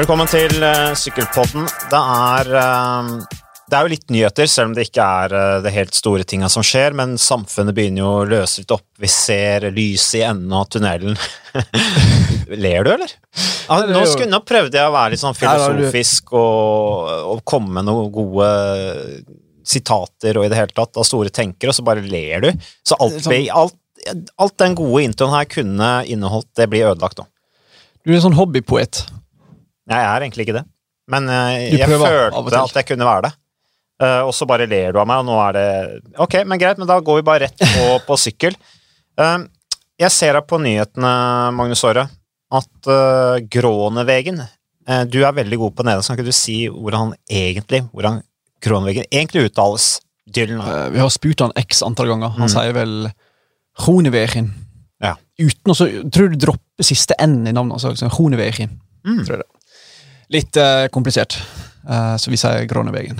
Velkommen til uh, Sykkelpodden. Det er, uh, det er jo litt nyheter, selv om det ikke er uh, det helt store tinga som skjer. Men samfunnet begynner jo å løse litt opp. Vi ser lyset i enden av tunnelen. Ler du, eller? Nå, skulle, nå, prøvde jeg å være litt sånn filosofisk og, og komme med noen gode sitater og i det hele tatt av store tenkere, og så bare ler du. Så alt, sånn- alt, alt den gode introen her kunne inneholdt, det blir ødelagt nå. Du er en sånn hobbypoet. Jeg er egentlig ikke det, men uh, jeg følte at jeg kunne være det. Uh, og så bare ler du av meg, og nå er det Ok, men greit, men da går vi bare rett på, på sykkel. Uh, jeg ser her på nyhetene, Magnus Aare, at Grånevegen Du er veldig god på nederlandsk. Kan ikke du si hvordan egentlig hvordan Grånevegen egentlig uttales? Dylan. vi har spurt han x antall ganger. Han mm. sier vel Gronevegen. Ja. Uten å så Tror du dropper siste n i navnet. Altså, Gronevegen. Mm. Tror jeg det. Litt uh, komplisert, uh, så vi sier Gronevegen.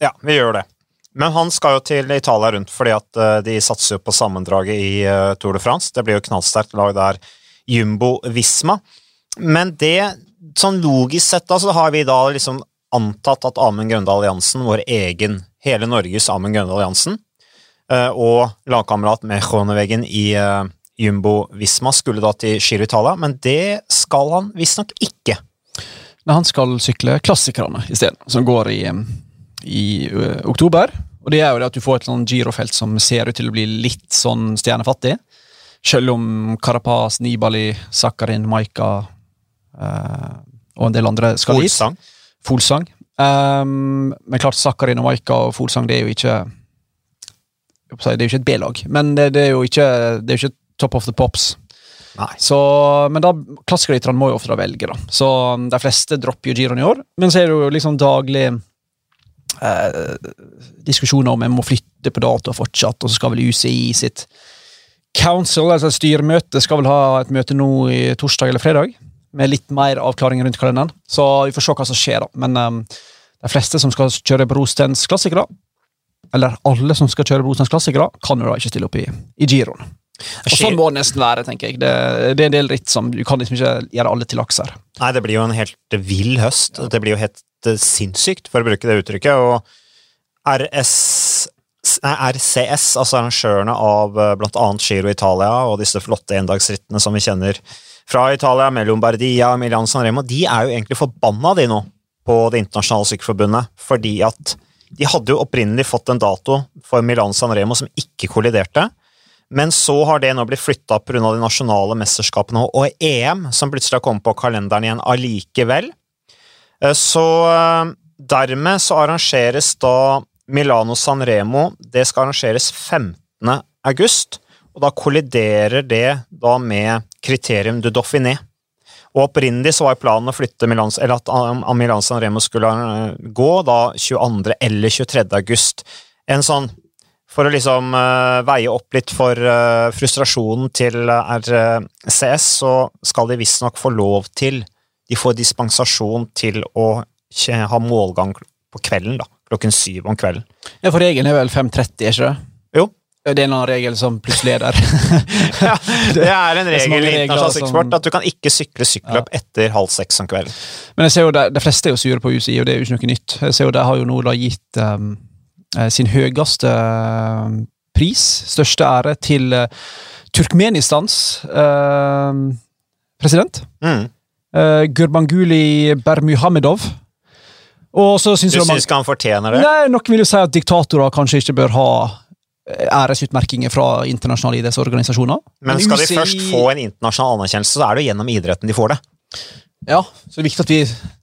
Ja, vi gjør det. Men han skal jo til Italia rundt, fordi at uh, de satser jo på sammendraget i Tour de France. Det blir jo knallsterkt lag der, Jumbo Visma. Men det, sånn logisk sett, da, så har vi da liksom antatt at Amund Grøndal Jansen, vår egen, hele Norges Amund Grøndal Jansen, og lagkamerat med Gronevegen i Jumbo Visma skulle da til Giro Italia, men det skal han visstnok ikke. Men han skal sykle klassikerne isteden, som går i, i ø, oktober. Og det er jo det at du får et sånn girofelt som ser ut til å bli litt sånn stjernefattig. Selv om Carapaz, Nibali, Sakharin, Maika uh, og en del andre skal dit. Folsang. Folsang. Um, men klart, Sakharin og Maika og Folsang det er jo ikke Det er jo ikke et B-lag, men det, det, er jo ikke, det er jo ikke top of the pops. Så, men da, klassikerne må jo ofte velge, da. Så um, de fleste dropper jo giroen i år. Men så er det jo liksom daglig eh, diskusjoner om en må flytte på datoer fortsatt, og så skal vel UCI sitt council, altså styremøte, skal vel ha et møte nå i torsdag eller fredag. Med litt mer avklaring rundt kalenderen. Så vi får se hva som skjer, da. Men um, de fleste som skal kjøre Brostens klassikere, eller alle som skal kjøre Brostens klassikere, kan jo da ikke stille opp i, i giroen. Og Sånn må det nesten være. tenker jeg. Det, det, er en del ritt som du kan liksom ikke gjøre alle til lakser. Nei, det blir jo en helt vill høst. Det blir jo helt uh, sinnssykt, for å bruke det uttrykket. Og RS, nei, RCS, altså arrangørene av bl.a. blant annet Giro Italia og disse flotte endagsrittene som vi kjenner fra Italia, med Lombardia Milan San Remo, de er jo egentlig forbanna, de nå, på Det internasjonale sykkelforbundet, fordi at de hadde jo opprinnelig fått en dato for Milan San Remo som ikke kolliderte. Men så har det nå blitt flytta pga. de nasjonale mesterskapene og EM, som plutselig har kommet på kalenderen igjen allikevel. Eh, så eh, dermed så arrangeres da Milano San Remo Det skal arrangeres 15. august, og da kolliderer det da med kriterium du Dauphiné. Og opprinnelig så var planen å flytte Milan, eller at Milano San Remo skulle eh, gå da 22. eller 23. august. En sånn for å liksom uh, veie opp litt for uh, frustrasjonen til RCS, så skal de visstnok få lov til De får dispensasjon til å ha målgang på kvelden, da. Klokken syv om kvelden. Ja, For regelen er vel 5.30, er ikke det? Jo. Det er en annen regel som plutselig er der. ja, det er en regel i internasjonal sykkelsport at du kan ikke sykle sykkelløp ja. etter halv seks om kvelden. Men jeg ser jo de, de fleste er jo sure på UCI, og det er jo ikke noe nytt. Jeg ser jo De har jo nå da gitt um, Eh, sin høyeste eh, pris, største ære, til eh, Turkmenistans president. Mm. Gurbanguli Bermuhamedov. Og så synes du syns ikke han fortjener det? Nei, Noen vil jo si at diktatorer kanskje ikke bør ha æresutmerkinger fra internasjonale idrettsorganisasjoner. Men skal de først få en internasjonal anerkjennelse, så er det jo gjennom idretten de får det. Ja, så det er viktig at vi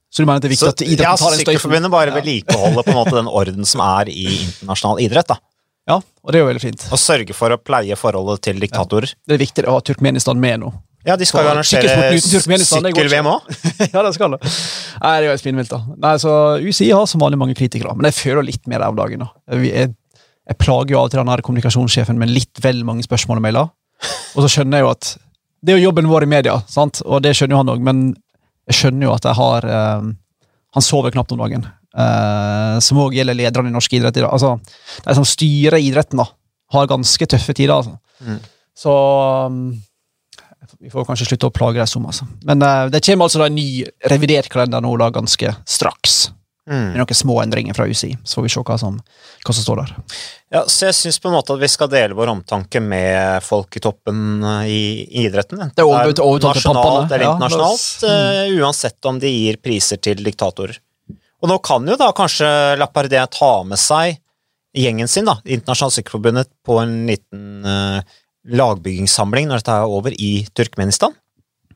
så du mener det er viktig så, at idretten ja, tar en støy? Sykkelforbundet bare vedlikeholder på en måte den orden som er i internasjonal idrett. da. Ja, og det er jo veldig fint. Og sørge for å pleie forholdet til diktatorer. Ja. Det er viktig å ha Turkmenistan med nå. Ja, de skal jo arrangere sykkel-VM òg. ja, det skal det. Nei, det er jo spinnvilt, da. Nei, så UCI har som vanlig mange kritikere, men jeg føler litt mer av dagen. da. Jeg, jeg plager jo av og til den kommunikasjonssjefen med litt vel mange spørsmål og mailer. Og så skjønner jeg jo at det er jo jobben vår i media, sant? og det skjønner jo han òg, men jeg skjønner jo at jeg har eh, Han sover knapt om dagen. Eh, som òg gjelder lederne i norsk idrett. i dag. Altså, de som styrer idretten, da, har ganske tøffe tider. Altså. Mm. Så um, Vi får kanskje slutte å plage dem som, altså. Men eh, det kommer altså da en ny revidert kalender nå da ganske straks. Mm. Med noen små endringer fra UCI, så får vi se hva som, hva som står der. Ja, så jeg syns på en måte at vi skal dele vår omtanke med folk i toppen eh, i, i idretten. Det er, over, over nasjonalt eller internasjonalt, ja, uh, uansett om de gir priser til diktatorer. Og nå kan jo da kanskje Lapardé ta med seg gjengen sin, da, Internasjonalt Sykkelforbundet, på en liten uh, lagbyggingssamling når dette er over i Turkmenistan.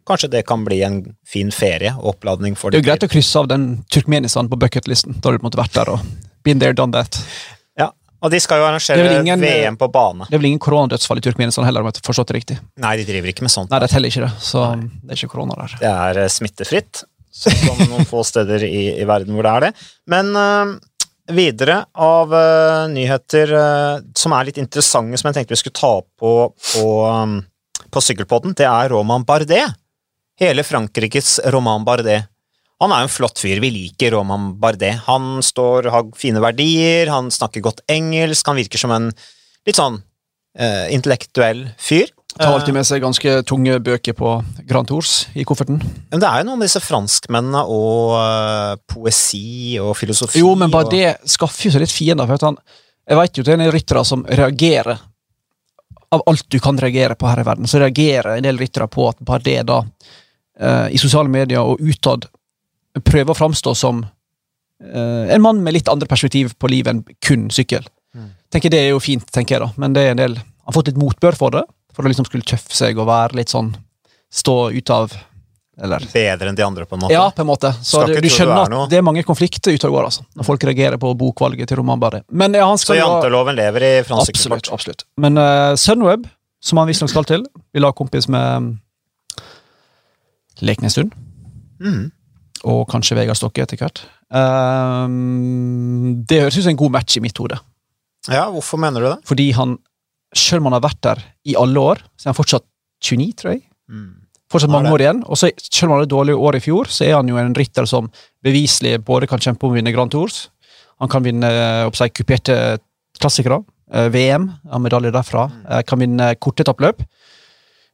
Kanskje det kan bli en fin ferie og oppladning for Det er jo greit å krysse av den Turkmenistan på bucketlisten. Da har du på en måte vært der og been there, done that. Ja, og de skal jo arrangere ingen, VM på bane. Det er vel ingen koronadødsfall i Turkmenistan heller, om jeg har forstått det riktig? Nei, de driver ikke med sånt. Nei, det er heller ikke det. Så Nei. det er ikke korona der. Det er uh, smittefritt, som noen få steder i, i, verden hvor det er det. Men uh, videre av uh, nyheter uh, som er litt interessante, som jeg tenkte vi skulle ta på på, um, på sykkelpodden, det er Roman Bardet. Hele Frankrikes Roman Bardet. Han er jo en flott fyr. Vi liker Roman Bardet. Han står, har fine verdier, han snakker godt engelsk, han virker som en litt sånn uh, intellektuell fyr. Tar alltid med seg ganske tunge bøker på Grand Tours i kofferten. Men det er jo noen av disse franskmennene og uh, poesi og filosofi Jo, men bare og... det skaffer jo seg litt fiender. for han, Jeg vet jo det er en ryttere som reagerer Av alt du kan reagere på her i verden, så reagerer en del ryttere på at bare det da, i sosiale medier og utad, prøver å framstå som uh, en mann med litt andre perspektiv på livet enn kun sykkel. Mm. tenker Det er jo fint, tenker jeg da, men det er en del Han har fått litt motbør for det. For å liksom skulle tøffe seg og være litt sånn Stå ut av eller Bedre enn de andre, på en måte? Ja, på en måte. Så du, du skjønner at det er mange konflikter ute og går, altså, når folk reagerer på bokvalget til Roman Barré. Ja, så janteloven lever i fransk Absolutt. absolutt. Men uh, Sunweb, som han visstnok skal til, vil ha kompis med Leknestund. Mm. Og kanskje Vegard Stokke etter hvert. Um, det høres ut som en god match i mitt hode. Ja, hvorfor mener du det? Fordi han selv om han har vært der i alle år, så er han fortsatt 29, tror jeg. Mm. Fortsatt mange år igjen. Og så, selv om han hadde dårlige år i fjor, så er han jo en rytter som beviselig både kan kjempe om å vinne Grand Tours, han kan vinne oppsett, kuperte klassikere, eh, VM, har medalje derfra, mm. Eh, kan vinne kortetappløp.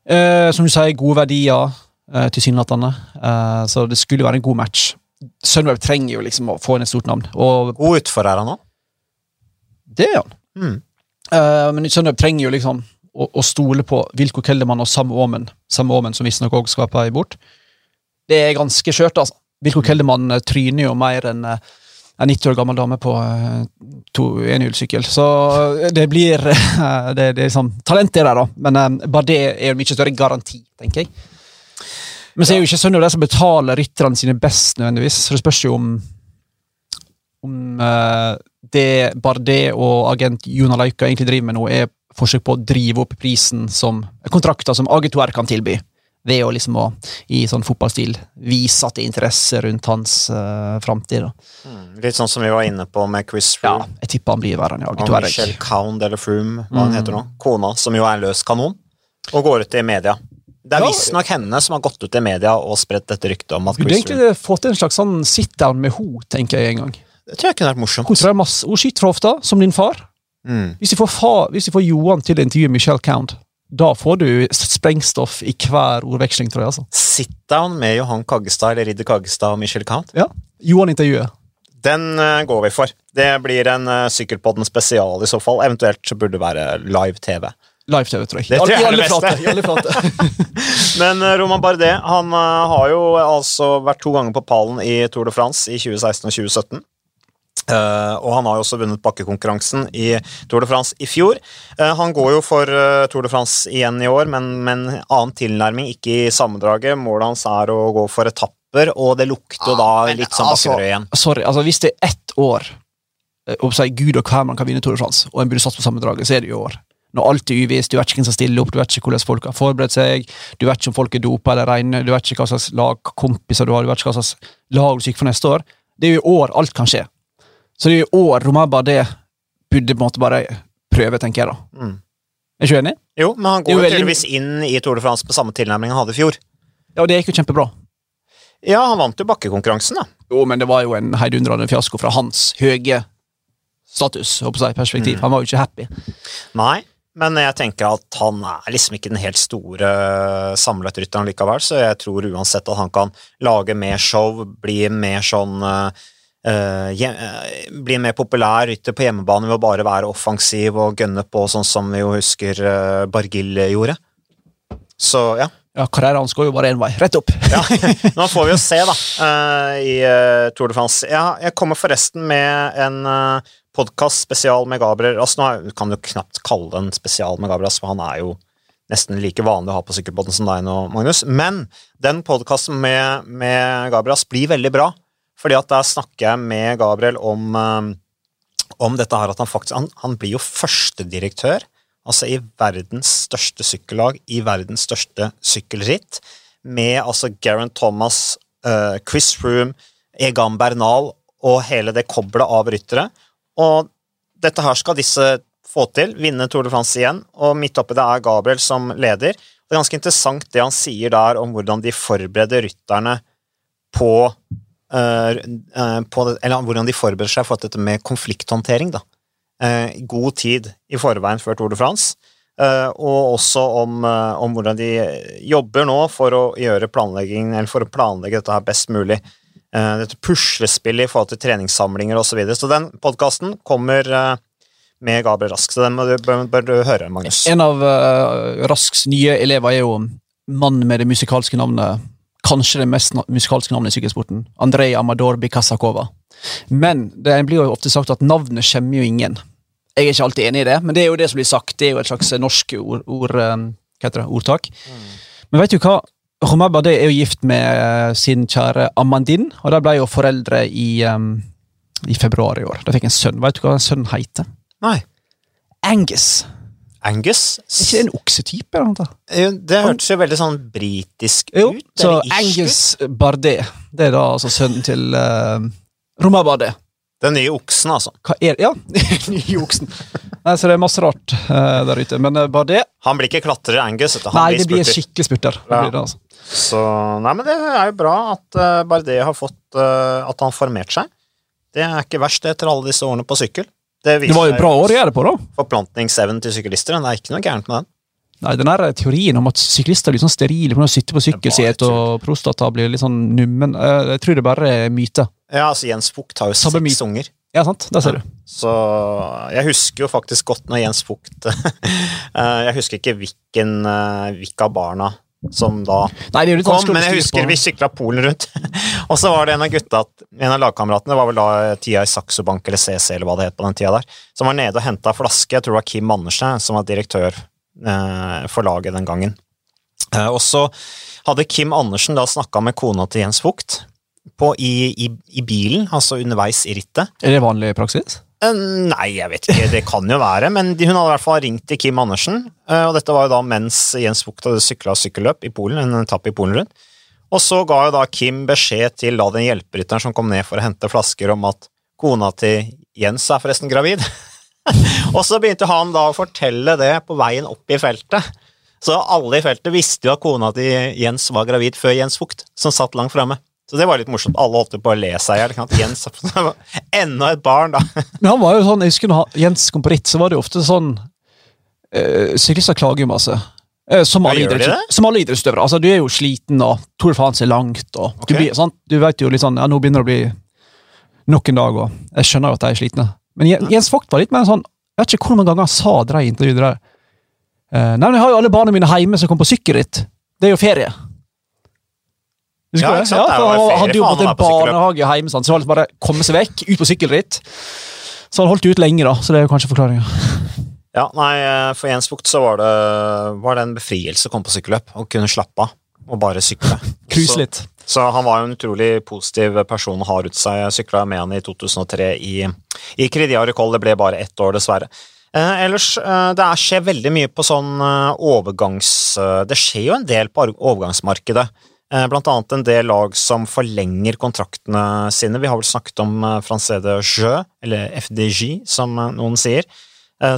Eh, som du sier, gode verdier, eh, tilsynelatende. Eh, så det skulle være en god match. Sunweb trenger jo liksom å få inn et stort navn. Og, god utfor er han òg? Det er han. Mm. Uh, men Sunweb trenger jo liksom å, å stole på Vilko Kellermann og Sam Aamen, Sam Aamen som visstnok òg skal på vei bort. Det er ganske skjørt, altså. Vilko Keldermann uh, tryner jo mer enn en 90 år gammel dame på to enhjulssykkel. Så det blir det, det, er liksom, Talent er der, da, men bare det er jo mye større garanti, tenker jeg. Men så er jo ikke Sønnøb de som betaler rytterne sine best, nødvendigvis. Så det spørs jo om om uh, det Bardet og agent Jona Laika egentlig driver med nå, er forsøk på å drive opp prisen som kontrakter som AG2R kan tilby. Ved å liksom å, i sånn fotballstil vise at det er interesse rundt hans uh, framtid. Mm, litt sånn som vi var inne på med Chris Froome. Ja, jeg tipper han blir i Agetoir. Og Michelle Count eller Froome, hva mm. han heter nå. Kona, som jo er en løs kanon, og går ut i media. Det er visstnok henne som har gått ut i media og spredt dette ryktet om at Chris Froome Burde egentlig fått en slags sånn sit-down med henne, tenker jeg en gang. Det tror jeg kunne vært morsomt. Hun tror jeg masse, hun skyter fra hofta, som din far. Mm. Hvis, de får far hvis de får Johan til å intervjue Michelle Count, da får du sprengstoff i hver ordveksling, tror jeg. altså. Sit down med Johan Kaggestad eller Ridder Kaggestad og Michelle Count? Ja. Johan-intervjuet. Den uh, går vi for. Det blir en uh, Sykkelpodden spesial i så fall. Eventuelt så burde det være live-TV. Live-TV, tror jeg. Det tror jeg er det beste. Men uh, Roman Bardet han har jo altså vært to ganger på pallen i Tour de France i 2016 og 2017. Uh, og han har jo også vunnet bakkekonkurransen i Tour de France i fjor. Uh, han går jo for uh, Tour de France igjen i år, men med en annen tilnærming, ikke i sammendraget. Målet hans er å gå for etapper, og det lukter ah, da litt som altså, bakkerød igjen. Sorry, altså hvis det er ett år og si, Gud og hver man kan vinne Tour de France, og en burde satt på sammendraget, så er det jo i år. Når alt er uvisst, du vet ikke hvem som stiller opp, du vet ikke hvordan folk har forberedt seg, du vet ikke om folk er dopa eller reine, du vet ikke hva slags lagkompiser du har, du vet ikke hva slags lag du skal for neste år. Det er jo i år alt kan skje. Så det er jo i år Romaba det burde på en måte bare prøve, tenker jeg da. Mm. Er du ikke enig? Jo, men han går jo tydeligvis inn i Tour de France på samme tilnærming han hadde i fjor. Ja, og det gikk jo kjempebra. Ja, han vant jo bakkekonkurransen, da. Jo, men det var jo en heidundrende fiasko fra hans høye status, håper jeg, perspektiv. Mm. Han var jo ikke happy. Nei, men jeg tenker at han er liksom ikke den helt store samlet rytteren likevel, så jeg tror uansett at han kan lage mer show, bli mer sånn Uh, bli mer populær rytter på hjemmebane ved å bare være offensiv og gønne på, sånn som vi jo husker uh, Bargill gjorde. Så ja. Ja, Karrieren skal går jo bare én vei, rett opp. ja, Nå får vi jo se, da, uh, i uh, Tour de France. Ja, jeg kommer forresten med en uh, podkast spesial med Gabriel altså, Nå kan du knapt kalle det en spesial med Gabriel, for han er jo nesten like vanlig å ha på sykkelbåten som deg nå, Magnus. Men den podkasten med, med Gabriel blir veldig bra, fordi at der snakker jeg med Gabriel om, om dette her at han faktisk Han, han blir jo førstedirektør altså i verdens største sykkellag, i verdens største sykkelritt, med altså Geraint Thomas, uh, Chris Froome, Egan Bernal og hele det koblet av ryttere. Og dette her skal disse få til, vinne Tour de France igjen, og midt oppi det er Gabriel som leder. Det er ganske interessant det han sier der om hvordan de forbereder rytterne på, uh, uh, på det, Eller hvordan de forbereder seg for dette med konflikthåndtering, da eh, god tid i forveien før Tour de France. Eh, og også om, eh, om, hvordan de jobber nå for å gjøre planlegging, eller for å planlegge dette her best mulig. Eh, dette puslespillet i forhold til treningssamlinger osv. Så, videre. så den podkasten kommer eh, med Gabriel Rask, så den bør, bør, bør du høre, Magnus. En av uh, Rasks nye elever er jo mannen med det musikalske navnet Kanskje det mest musikalske navnet i sykkelsporten. Andrej Amador Bikasakova. Men det blir jo ofte sagt at navnet skjemmer jo ingen. Jeg er ikke alltid enig i det, men det er jo det som blir sagt. Det er jo et slags norsk ord, ord, um, det, ordtak. Mm. Men vet du hva? Romain Bardet er jo gift med uh, sin kjære Amandine, og de ble jo foreldre i, um, i februar i år. De fikk en sønn. Vet du hva sønnen heter? Nei. Angus. Angus? Er ikke det en oksetype? eller Det hørtes jo veldig sånn britisk ut. Jo, så Angus Bardet. Det er da altså sønnen til uh, Romain Bardet. Den nye oksen, altså. Hva er det? Ja, den nye oksen. Nei, så det er masse rart uh, der ute, men uh, bare det Han blir ikke klatrer, Angus. Han nei, blir det blir skikkelig spurter. Ja. Det det, altså. Så, nei, men det er jo bra at uh, Bardet har fått uh, At han formert seg. Det er ikke verst etter alle disse årene på sykkel. Det, det var jo bra å gjøre det på, da. Forplantningsevnen til syklister. Det er ikke noe gærent med den. Nei, den der teorien om at syklister blir sånn sterile pga. å sitte på sykkelsetet og prostata blir litt sånn nummen, jeg tror det bare er myte. Ja, altså Jens Fugt har jo seks unger. Ja, sant. Der ser ja. du. Så jeg husker jo faktisk godt når Jens eh, Jeg husker ikke hvilken, hvilken hvilke av barna som da Nei, det kom, men jeg husker vi sykla Polen rundt. og så var det en av gutta, en av lagkameratene, var vel da tida i Saxo Bank eller CC eller hva det het på den tida der, som var nede og henta flaske. Jeg tror det var Kim Andersen som var direktør eh, for laget den gangen. Eh, og så hadde Kim Andersen da snakka med kona til Jens Fugt på, i, i, i, bilen, altså underveis i rittet. Er det vanlig praksis? Eh, nei, jeg vet ikke. Det kan jo være. Men hun hadde i hvert fall ringt til Kim Andersen. Eh, og dette var jo da mens Jens Bucht hadde sykla sykkelløp i Polen, en etappe i Polen rundt. Og så ga jo da Kim beskjed til da den hjelperytteren som kom ned for å hente flasker, om at kona til Jens er forresten gravid. og så begynte han da å fortelle det på veien opp i feltet. Så alle i feltet visste jo at kona til Jens var gravid før Jens Vogt, som satt langt framme. Så det var litt morsomt. Alle holdt på å le seg i hjel. Jens Enda et barn, da. Men han var jo sånn, jeg husker når Jens kom på ritt, så var det jo ofte sånn øh, Syklister klager jo masse. Uh, som, alle idrettsutøvere. Altså, du er jo sliten, og Tour de France er langt. og okay. du, blir, sånn, du vet jo litt sånn, ja, Nå begynner det å bli nok en dag, og jeg skjønner jo at de er slitne. Men Jens Vogt var litt mer sånn Jeg vet ikke hvor mange ganger han sa det i intervjuet der. Uh, nei, men Jeg har jo alle barna mine hjemme som kommer på sykkelritt. Det er jo ferie. Ja, ja, for han hadde jo fått en barnehage hjemme, så han var bare komme seg vekk, ut på sykkelritt. Så han holdt ut lenge, da. Så det er jo kanskje forklaringa. Ja, nei, for Jens Bukt så var det, var det en befrielse å komme på sykkelløp og kunne slappe av og bare sykle. Kruse litt. Så, han var jo en utrolig positiv person å ha rundt seg. Jeg sykla med han i 2003 i, i Cridia Recall. Det ble bare ett år, dessverre. Eh, ellers, eh, det er, skjer veldig mye på sånn eh, overgangs... Eh, det skjer jo en del på overgangsmarkedet. Eh, blant annet en del lag som forlenger kontraktene sine. Vi har vel snakket om eh, Francede Jeu, eller FDJ, som eh, noen sier,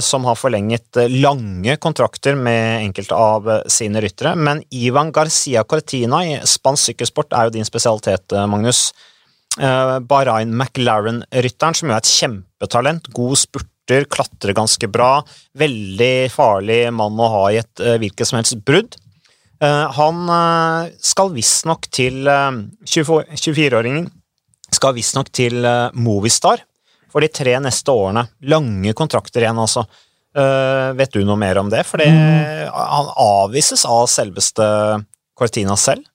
som har forlenget lange kontrakter med enkelte av sine ryttere. Men Ivan Garcia Cortina i spansk sykkelsport er jo din spesialitet, Magnus. Bahrain McLaren-rytteren, som jo er et kjempetalent, god spurter, klatrer ganske bra. Veldig farlig mann å ha i et hvilket som helst brudd. Uh, han uh, skal visstnok til 24-åringen skal visstnok til Movistar for de tre neste årene. Lange kontrakter igjen, altså. vet du noe mer om det? For mm. han avvises av selveste Cortina selv.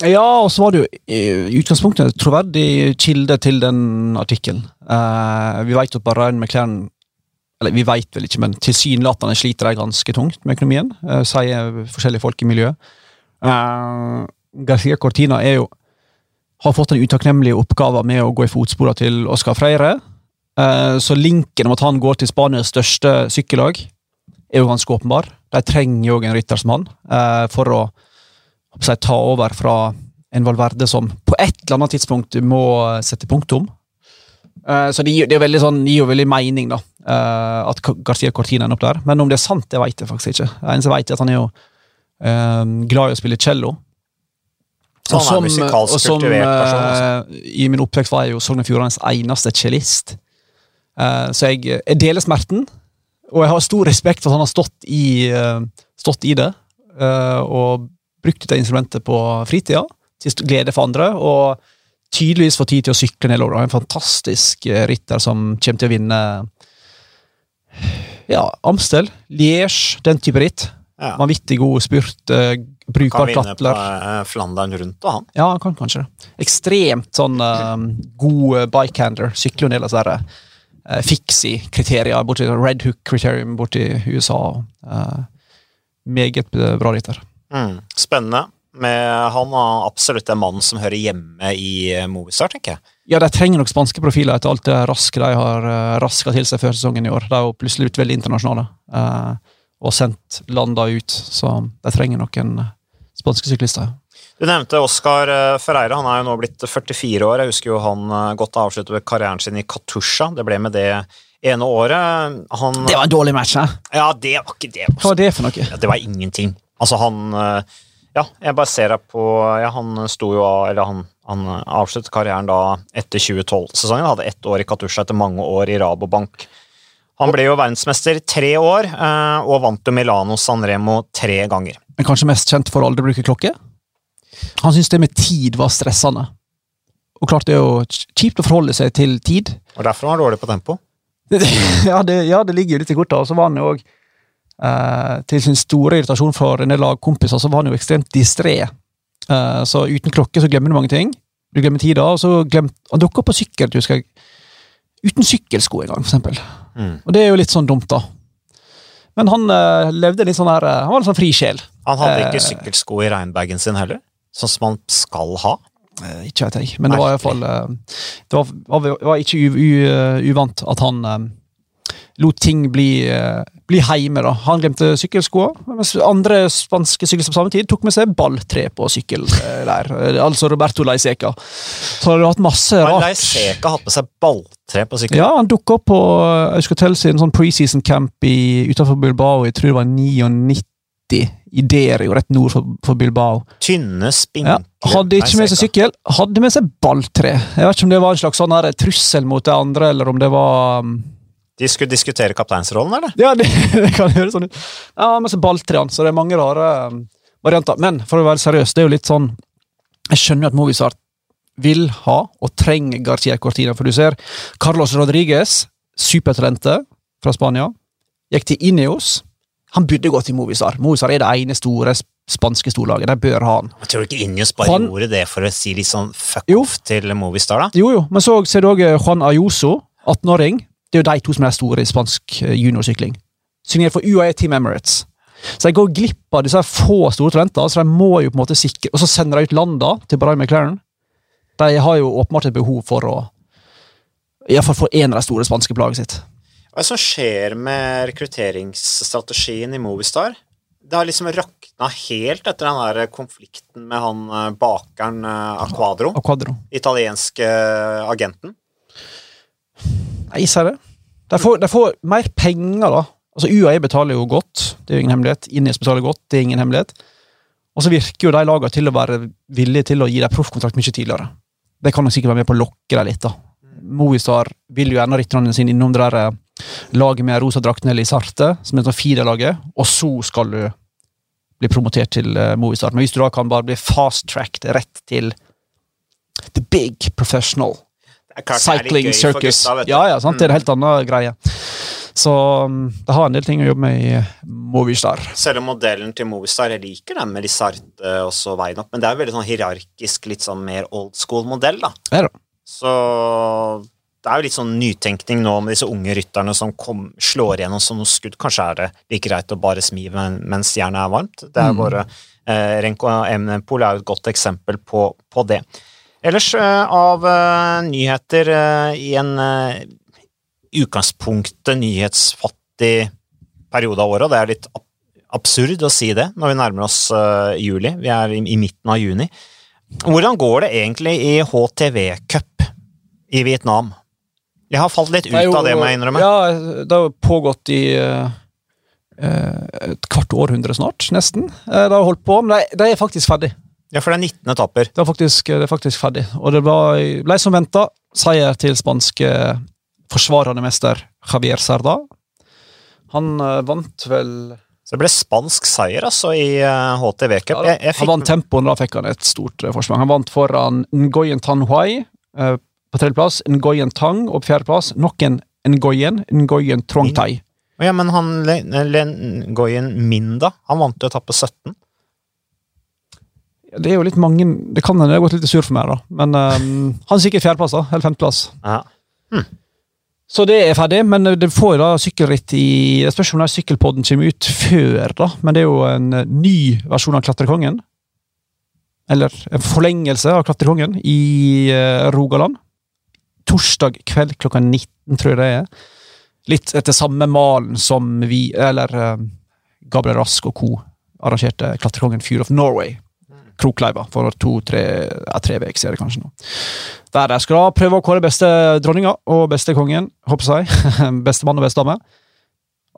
Ja, og så var det jo i utgangspunktet troverdig kilde til den artikkelen. Uh, vi vet at Bahrain McLaren Eller vi vet vel ikke, men tilsynelatende sliter de ganske tungt med økonomien, uh, sier forskjellige folk i miljøet. Uh, Garcia Cortina jo har fått den utakknemlige oppgaven med å gå i fotsporene til Oscar Freire. Så linken om at han går til Spanias største sykkellag, er jo ganske åpenbar. De trenger jo en rytter som han for å si, ta over fra en Valverde som på et eller annet tidspunkt må sette punktum. Uh, så det, gir, det veldig sånn, gir jo veldig mening, da, uh, at Garcia Cortina ender opp der. Men om det er sant, det vet jeg faktisk ikke. Det eneste jeg vet, er at han er jo uh, glad i å spille cello. Så han er og som, kultivert person. Altså. I min oppvekst var jeg jo Sogn og Fjordanes eneste cellist. så jeg, jeg, deler smerten, og jeg har stor respekt for at han har stått i, stått i det. og brukt det instrumentet på fritida, til glede for andre. og tydeligvis får tid til å sykle nedover. En fantastisk eh, ritter som kommer til å vinne ja, Amstel, Liège, den type ritt. Ja. Vanvittig god spurt, uh, brukbar klatler. Kan vinne på uh, Flandern rundt, da, han. Ja, han kan kanskje det. Ekstremt sånn uh, god bikehandler. Sykler jo ned av sånne uh, fixie-kriterier, borti Red Hook-kriterium borti USA. Uh, meget bra ritter. Mm. Spennende. Med han er absolutt en mann som hører hjemme i eh, Movistar, tenker jeg. Ja, de trenger nok spanske profiler etter alt det raske de har uh, raska til seg før sesongen i år. De er jo plutselig blitt veldig internasjonale eh, og sendt landa ut, så de trenger nok en spanske syklister. Du nevnte Oskar Ferreira. Han er jo nå blitt 44 år. Jeg husker jo han godt avsluttet karrieren sin i Katusha. Det ble med det ene året. Han, det var en dårlig match, hæ? Ja, det var ikke det. Hva var det for noe? Ja, det var ingenting. Altså, han Ja, jeg bare ser deg på Ja, han sto jo av Eller han, han avsluttet karrieren da etter 2012-sesongen. Hadde ett år i Katusha etter mange år i Rabobank. Han ble jo verdensmester tre år, eh, og vant jo Milano Sanremo tre ganger. Men kanskje mest kjent for å aldri bruke klokke? Han syntes det med tid var stressende. Og klart det er jo kjipt å forholde seg til tid. Og derfor var han dårlig på tempo? ja, det, ja, det ligger jo litt i korta. Og så var han jo òg til sin store irritasjon for en del lagkompiser så var han jo ekstremt distré. Eh, så uten klokke så glemmer du mange ting. Du glemmer tida, og så glemt, Han dukka på sykkel husker jeg, uten sykkelsko engang, for eksempel. Mm. Og det er jo litt sånn dumt, da. Men han uh, levde litt sånn her Han var en sånn fri sjel. Han hadde ikke sykkelsko i regnbagen sin heller? Sånn som man skal ha? Ikke vet jeg, men det var iallfall fall Det var, var, var ikke uvant at han lot ting bli, uh, bli heime. da. Han glemte sykkelskoa, mens andre spanske syklister på samme tid tok med seg balltre på sykkel uh, der. Uh, altså Roberto Leiseca. Så har du hatt masse rart. Har Leiseca hatt med seg balltre på sykkel? Ja, han dukka opp på Euskatel sin sånn preseason camp utenfor Bilbao, jeg tror det var 99 i Derio, rett nord for, for Bilbao. Tynne, spinkle ja, Hadde ikke med seg sykkel, hadde med seg balltre. Jeg vet ikke om det var en slags sånn trussel mot det andre, eller om det var um, de skulle diskutere kapteinsrollen, eller? Ja, det, det kan høres sånn ut. Ja, men så balltrean, så det er mange rare um, varianter. Men for å være seriøs, det er jo litt sånn Jeg skjønner jo at Movistar vil ha og trenger Garcia Cortina, for du ser Carlos Rodriguez, supertalentet fra Spania, gikk til Ineos. Han burde gå til Movistar. Movistar er det ene store spanske storlaget. De bør ha han. Jeg tror ikke Ineos bare han, gjorde det for å si litt sånn fuck jo. off til Movistar, da? Jo, jo, men så ser du òg Juan Ayuso, 18-åring. Det er jo de to som er store i spansk eh, juniorsykling. Signert for UAE Team Emirates. Så jeg går glipp av disse få store talenter, så de må jo på en måte sikre Og så sender de ut landa til Brian McLaren. De har jo åpenbart et behov for å Iallfall få en av de store spanske plagene sitt. Hva er det som skjer med rekrutteringsstrategien i Movistar? Det har liksom rakna helt etter den der konflikten med han eh, bakeren eh, Aquadro. Aquadro. Italienske agenten. Nei, det. De de får, mer penger, da. Altså UAE betaler jo godt, det er jo ingen hemmelighet. Innes betaler godt, det er ingen hemmelighet. Og så virker jo de lagene til å være villige til å gi dem proffkontrakt mye tidligere. Det kan nok sikkert være med på å lokke dem litt. da. Movistar vil jo gjerne rytterne sine innom det der eh, laget med rosa draktene Sarte, som er sånn feederlaget, og så skal du bli promotert til uh, Movistar. Men hvis du da kan bare bli fast-tracked rett til the big professional cycling circus gutta, Ja, ja, sant? det er en mm. helt annen greie. Så det har en del ting å jobbe med i Movistar. Selv om modellen til Movistar Jeg liker den med Lisarte også veien opp, men det er veldig sånn hierarkisk, litt sånn mer old school-modell, da. Ja, da. Så det er jo litt sånn nytenkning nå med disse unge rytterne som kom, slår igjennom som noe skudd. Kanskje er det like greit å bare smi mens jernet er varmt. Det er mm. bare eh, Renko Emnepol er jo et godt eksempel på, på det. Ellers eh, av eh, nyheter eh, i en utgangspunktet nyhetsfattig periode av året, det er litt absurd å si det når vi nærmer oss juli. Vi er i, midten av juni. Hvordan går det egentlig i HTV Cup i Vietnam? Jeg har falt litt ut jo, av det, må jeg innrømme. Ja, det har pågått i et kvart århundre snart, nesten. Det har holdt på, men det, er faktisk ferdig. Ja, for det er 19 etapper. Det er faktisk, det er faktisk ferdig. Og det ble, ble som venta seier til spanske forsvarende mester Javier Serda. Han uh, vant vel Så det ble spansk seier, altså, i HTV Cup. Ja, fikk... Han vant tempoen, da fikk han et stort forsprang. Han vant foran Ngoyen Tanhuai på tredjeplass Ngoyen Tang, og på fjerdeplass nok en Ngoyen, Ngoyen Trongtai. Ja, men han Ngoyen Min, da? Han vant jo etappe 17. Det er jo litt mange Det kan hende det har gått litt sur for meg, da. Men um, han er sikkert fjerdeplass, da. Eller femteplass. Ja. Hm. Så det er ferdig, men det får jo da sykkelritt i Det spørs om sykkelpodden kommer ut før, da. Men det er jo en ny versjon av Klatrekongen. Eller en forlengelse av Klatrekongen i uh, Rogaland torsdag kveld klokka 19, tror jeg det er. Litt etter samme malen som vi, eller uh, Gabriel Rask og co. arrangerte Klatrekongen Fear of Norway. Krokleiva for to-tre ja, tre uker siden, kanskje nå. Der de skal prøve å kåre beste dronninga og beste kongen, håper jeg. beste mann og beste dame.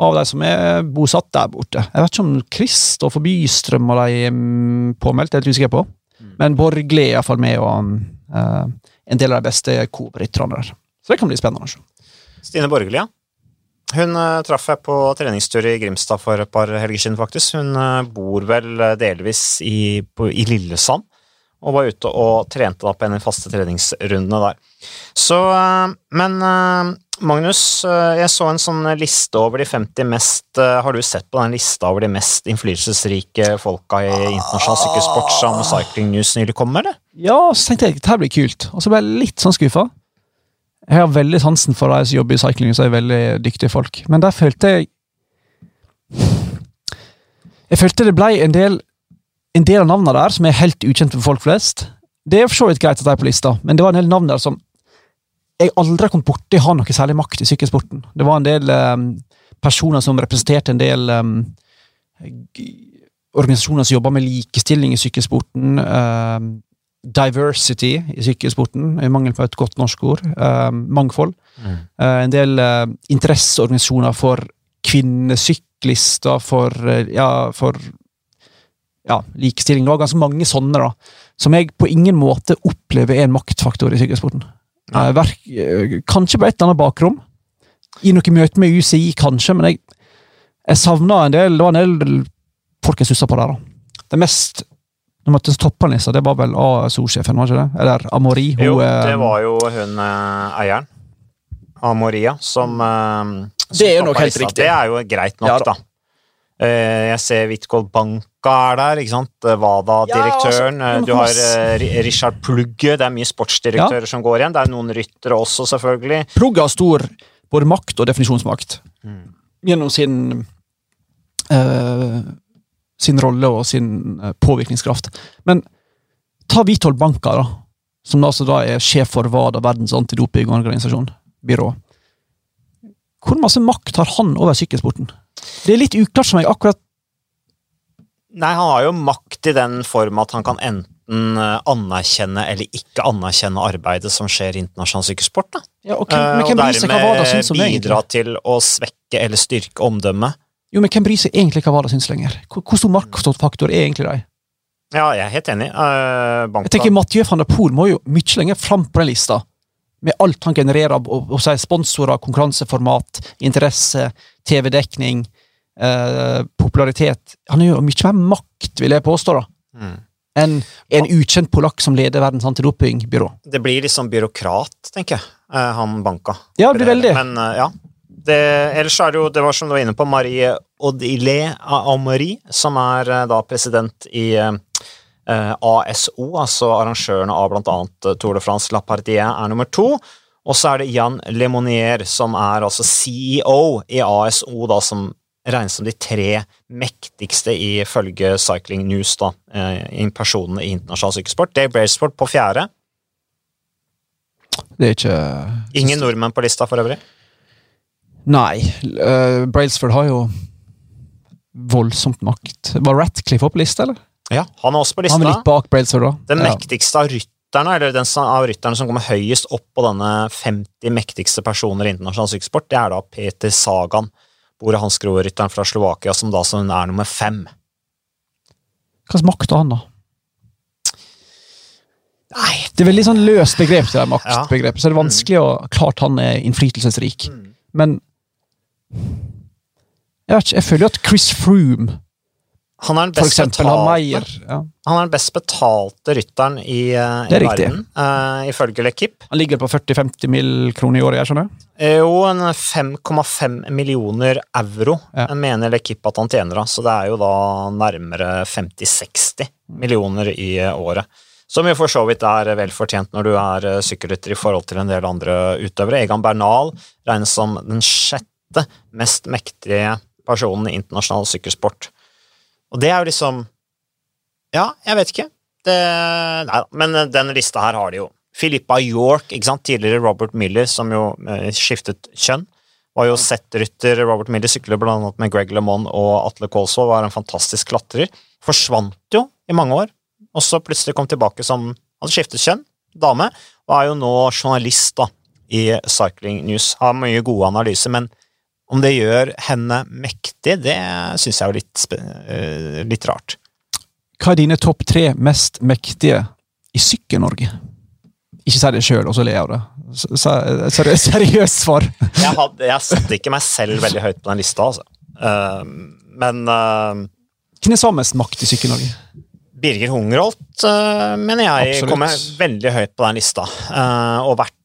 Av de som er bosatt der borte. Jeg vet ikke om Kristoffer Bystrøm og de er påmeldt, jeg er litt usikker på. Mm. Men Borgli er iallfall med, og uh, en del av de beste Coop-rytterne der. Så det kan bli spennende. Stine Borgli, ja. Hun uh, traff jeg på treningstur i Grimstad for et par helger siden, faktisk. Hun uh, bor vel uh, delvis i, i, Lillesand, og var ute og trente da på en av de faste treningsrundene der. Så Men Magnus, jeg så en sånn liste over de 50 mest Har du sett på den lista over de mest innflytelsesrike folka i internasjonal sykkelsport som Cycling News nylig kom med, eller? Ja, så tenkte jeg at dette blir kult, og så ble jeg litt sånn skuffa. Jeg har veldig sansen for de som jobber i cycling, så er veldig dyktige folk. Men der følte jeg Jeg følte det ble en del en del av navnene der som er helt ukjente for folk flest. Det er for så vidt greit at de er på lista, men det var en del navn der som jeg aldri kommet borti har noe særlig makt i sykkelsporten. Det var en del um, personer som representerte en del um, organisasjoner som jobba med likestilling i sykkelsporten. Um, diversity i sykkelsporten, i mangel på et godt norsk ord. Uh, mangfold. Mm. Uh, en del uh, interesseorganisasjoner for kvinnesyklister, for ja, for ja, likestilling. Det var ganske mange sånne, da. Som jeg på ingen måte opplever er en maktfaktor i sykkelsporten. Verk, kanskje på et eller annet bakrom. I noe møte med UCI, kanskje, men jeg, jeg savna en del Det var en del folk jeg stussa på der. da. Det mest når møtte toppanissa, det var vel ASO-sjefen, var ikke det? Eller Amori? Hun, jo, det var jo hun eh, eieren. Amoria, som, eh, som Det er jo nok helt riktig. Det er jo greit nok, ja, da. da. Eh, jeg ser Hvitgold Banka er der, ikke sant. Wada-direktøren. Ja, altså, du har Richard Plugge, det er mye sportsdirektører ja. som går igjen. Det er noen ryttere også, selvfølgelig. Plugge har stor både makt og definisjonsmakt. Mm. Gjennom sin sin rolle og sin eh, påvirkningskraft. Men ta Vithold Banka, da, som altså da er sjef for WADA, verdens antidopingorganisasjon, byrå. Hvor masse makt har han over sykkelsporten? Det er litt uklart for meg akkurat Nei, han har jo makt i den form at han kan enten eh, anerkjenne eller ikke anerkjenne arbeidet som skjer i internasjonal sykkelsport. Da. Ja, og, hvem, og dermed bidra til å svekke eller styrke omdømmet jo, men hvem bryr seg egentlig hva Vardø syns lenger? Hvor, stor markedsfaktor er egentlig de? Ja, jeg er helt enig. Uh, jeg tenker Mathieu van der Poel må jo mye lenger fram på den lista med alt han genererer av sponsorer, konkurranseformat, interesse, TV-dekning, eh, popularitet Han har jo mye mer makt, vil jeg påstå, da. Mm. enn en ukjent polakk som leder Verdens antidopingbyrå. Det blir litt sånn byråkrat, tenker jeg, eh, han Banka. Ja, det blir veldig. Men uh, ja. Det, ellers er det jo, det var som du var inne på, Marie Odile Amori, som er uh, da president i Eh, ASO, altså arrangørene av bl.a. Eh, Tour de France La Partie, er nummer to. Og så er det Jan Lemonier, som er altså CEO i ASO, da, som regnes som de tre mektigste ifølge Cycling News, da, eh, personene i internasjonal sykkelsport. Dave Brailsport på fjerde. Det er ikke Ingen nordmenn på lista, for øvrig? Nei. Uh, Brailsford har jo voldsomt makt. Var Ratcliffe oppe på lista, eller? Ja, Han er også på lista. Han er litt bak Brailsford, da. Den ja. mektigste av rytterne, eller den av rytterne som kommer høyest opp på denne 50 mektigste personer i internasjonal sykkelsport, det er da Peter Sagan, Bore Hansgrohe-rytteren fra Slovakia, som da som er nummer fem. Hva slags makt har han, da? Nei, Det er veldig sånn løst begrep, det der maktbegrepet, ja. så det er vanskelig å Klart han er innflytelsesrik, mm. men jeg, vet ikke, jeg føler jo at Chris Froome han er den eksempel, betalte, ja. Han er den best betalte rytteren i, uh, i verden, uh, ifølge Lekip. Han ligger på 40-50 mill. kroner i året, jeg skjønner? Eh, jo, 5,5 millioner euro ja. mener Lekip at han tjener, av, Så det er jo da nærmere 50-60 millioner i året. Som jo for så vidt er vel fortjent når du er sykkelrytter i forhold til en del andre utøvere. Egan Bernal regnes som den sjette mest mektige personen i internasjonal sykkelsport. Og det er jo liksom Ja, jeg vet ikke. Det, nei da, men den lista her har de jo. Filippa York, ikke sant? tidligere Robert Miller, som jo eh, skiftet kjønn. Var jo settrytter. Robert Miller sykler blant annet med Greg LeMond og Atle Kolsvold, var en fantastisk klatrer. Forsvant jo i mange år, og så plutselig kom tilbake som Hadde skiftet kjønn, dame, og er jo nå journalist da, i Cycling News. Har mye gode analyser, men om det gjør henne mektig, det syns jeg er litt, uh, litt rart. Hva er dine topp tre mest mektige i Sykkel-Norge? Ikke si det sjøl, og så le av det. Seriøst seriøs svar. jeg, hadde, jeg satte ikke meg selv veldig høyt på den lista, altså. Uh, men uh, Hvem er mest makt i Sykkel-Norge? Birger Hungerholt uh, mener jeg Absolutt. kommer veldig høyt på den lista, og vært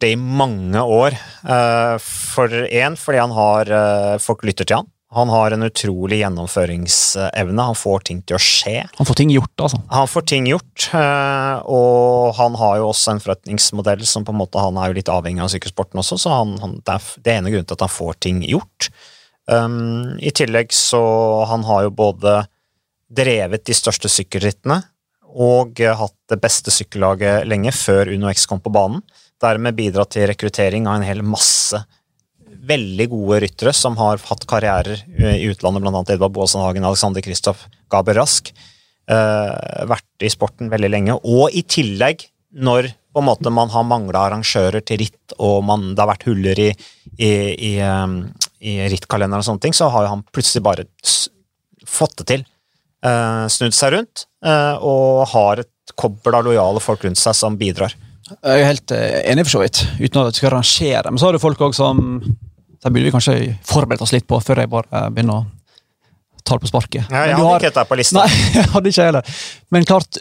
det i mange år. Eh, for én, fordi han har eh, Folk lytter til han. Han har en utrolig gjennomføringsevne. Han får ting til å skje. Han får ting gjort, altså. Han får ting gjort, eh, og han har jo også en forretningsmodell som på en måte, Han er jo litt avhengig av sykkelsporten også, så han, han, det er det ene grunnen til at han får ting gjort. Um, I tillegg så Han har jo både drevet de største sykkelrittene og hatt det beste sykkellaget lenge, før Uno X kom på banen dermed bidratt til rekruttering av en hel masse veldig gode ryttere som har hatt karrierer i utlandet, bl.a. Edvard Boasson Hagen, Alexander Kristoff, Gaber Rask. Uh, vært i sporten veldig lenge. Og i tillegg, når på en måte man har mangla arrangører til ritt, og man, det har vært huller i, i, i, um, i rittkalenderen og sånne ting, så har han plutselig bare fått det til. Uh, snudd seg rundt, og har et kobbel av lojale folk rundt seg som bidrar. Jeg er helt eh, enig, for så vidt. Uten at jeg skal rangere. Men så har du folk også som Det burde vi kanskje forberedt oss litt på før jeg bare eh, begynner å ta det på sparket. Ja, jeg hadde har... ikke dette på lista. Nei, jeg hadde ikke heller. Men klart,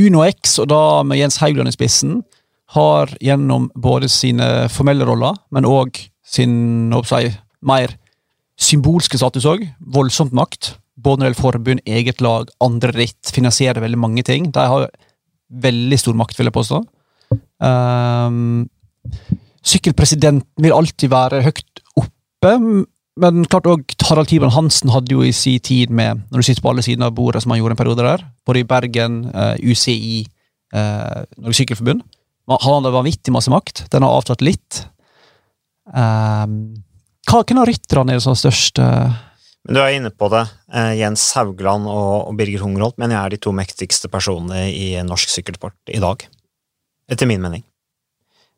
Uno X, og da med Jens Haugland i spissen, har gjennom både sine formelle roller, men òg sin si, mer symbolske status òg, voldsomt makt. Både når det gjelder forbund, eget lag, andre ritt, finansierer veldig mange ting. De har veldig stor makt, vil jeg påstå. Um, sykkelpresidenten vil alltid være høyt oppe, men klart òg Harald Tiban Hansen hadde jo i sin tid med, når du sitter på alle sidene av bordet, som han gjorde en periode der, både i Bergen, uh, eh, UCI, uh, eh, Norges Sykkelforbund Han hadde vanvittig masse makt. Den har avtatt litt. Um, hvem av rytterne er det som har størst? Men Du er inne på det. Uh, Jens Haugland og Birger Hungerholt mener jeg er de to mektigste personene i norsk sykkelsport i dag etter min mening.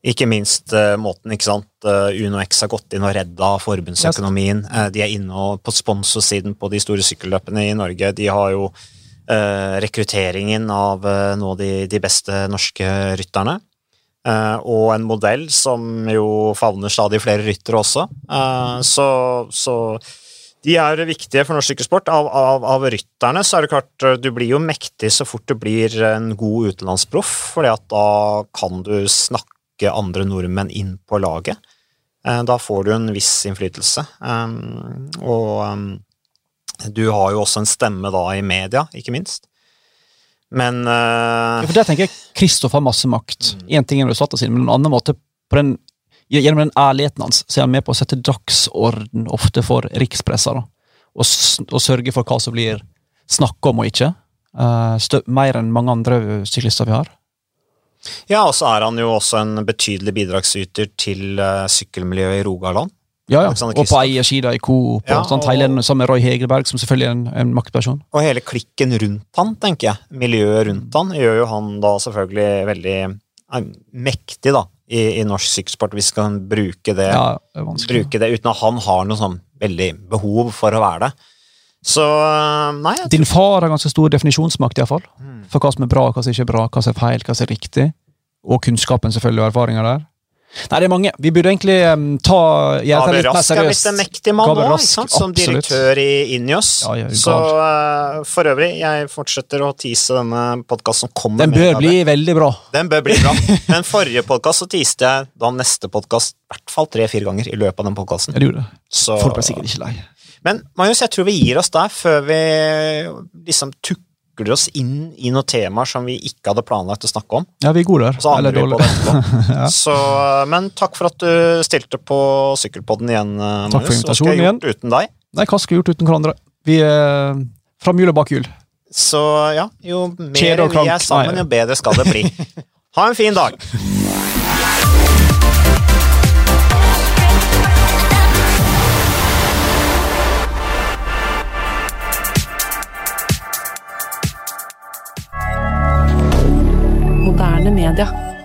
Ikke minst uh, måten ikke sant, uh, UnoX har gått inn og redda forbundsøkonomien. Uh, de er inne på sponsorsiden på de store sykkelløpene i Norge. De har jo rekrutteringen av nå de, de beste norske rytterne. Og en modell som jo favner stadig flere ryttere også. Så, så, de er viktige for norsk sykkelsport. Av, av, av, rytterne så er det klart du blir jo mektig så fort du blir en god utenlandsproff, for da kan du snakke andre nordmenn inn på laget. Uh, da får du en viss innflytelse. Um, og du har jo også en stemme da i media, ikke minst. Men ja, For Der tenker jeg Kristoff har masse makt. Én mm. ting er resultatene sine, men en annen måte på den, Gjennom den ærligheten hans så er han med på å sette dagsorden ofte for rikspressa. Og, og sørge for hva som blir snakka om og ikke. Uh, mer enn mange andre syklister vi har. Ja, og så er han jo også en betydelig bidragsyter til uh, sykkelmiljøet i Rogaland. Ja, ja. og på eiersida i Coop ja, og sånt, sammen med Roy Hegerberg, som selvfølgelig er en, en, maktperson. Og hele klikken rundt han, tenker jeg, miljøet rundt han, gjør jo han da selvfølgelig veldig er, mektig, da, i, i norsk sykkelsport, hvis vi kan bruke det, ja, det bruke det uten at han har noe sånn veldig behov for å være det. Så nei Din far har ganske stor definisjonsmakt, iallfall. Mm. For hva som er bra, hva som ikke er bra, hva som er feil, hva som er riktig. Og kunnskapen, selvfølgelig, og erfaringa der. Nei, det er mange. Vi burde egentlig um, ta Gave litt Rask er blitt en mektig mann nå, som direktør i Injos. Ja, ja, så uh, for øvrig, jeg fortsetter å tease denne podkasten som kommer. Den bør bli veldig bra. Den bør bli bra. Den forrige podkast så teaste jeg da neste podkast i hvert fall tre-fire ganger i løpet av den podkasten. Folk ble sikkert ikke lei. Men Marius, jeg tror vi gir oss der før vi liksom tukker tukler oss inn i noen temaer som vi ikke hadde planlagt å snakke om. Ja, vi er gode der. Så Eller dårlige. ja. Så, men takk for at du stilte på Sykkelpodden igjen, Magnus. Takk for invitasjonen igjen. Hva skulle jeg gjort uten deg? Nei, hva skulle jeg gjort uten hverandre? Vi er fram jul og bak hjul. Så ja, jo mer vi er sammen, jo bedre skal det bli. Ha en fin dag! Moderne media.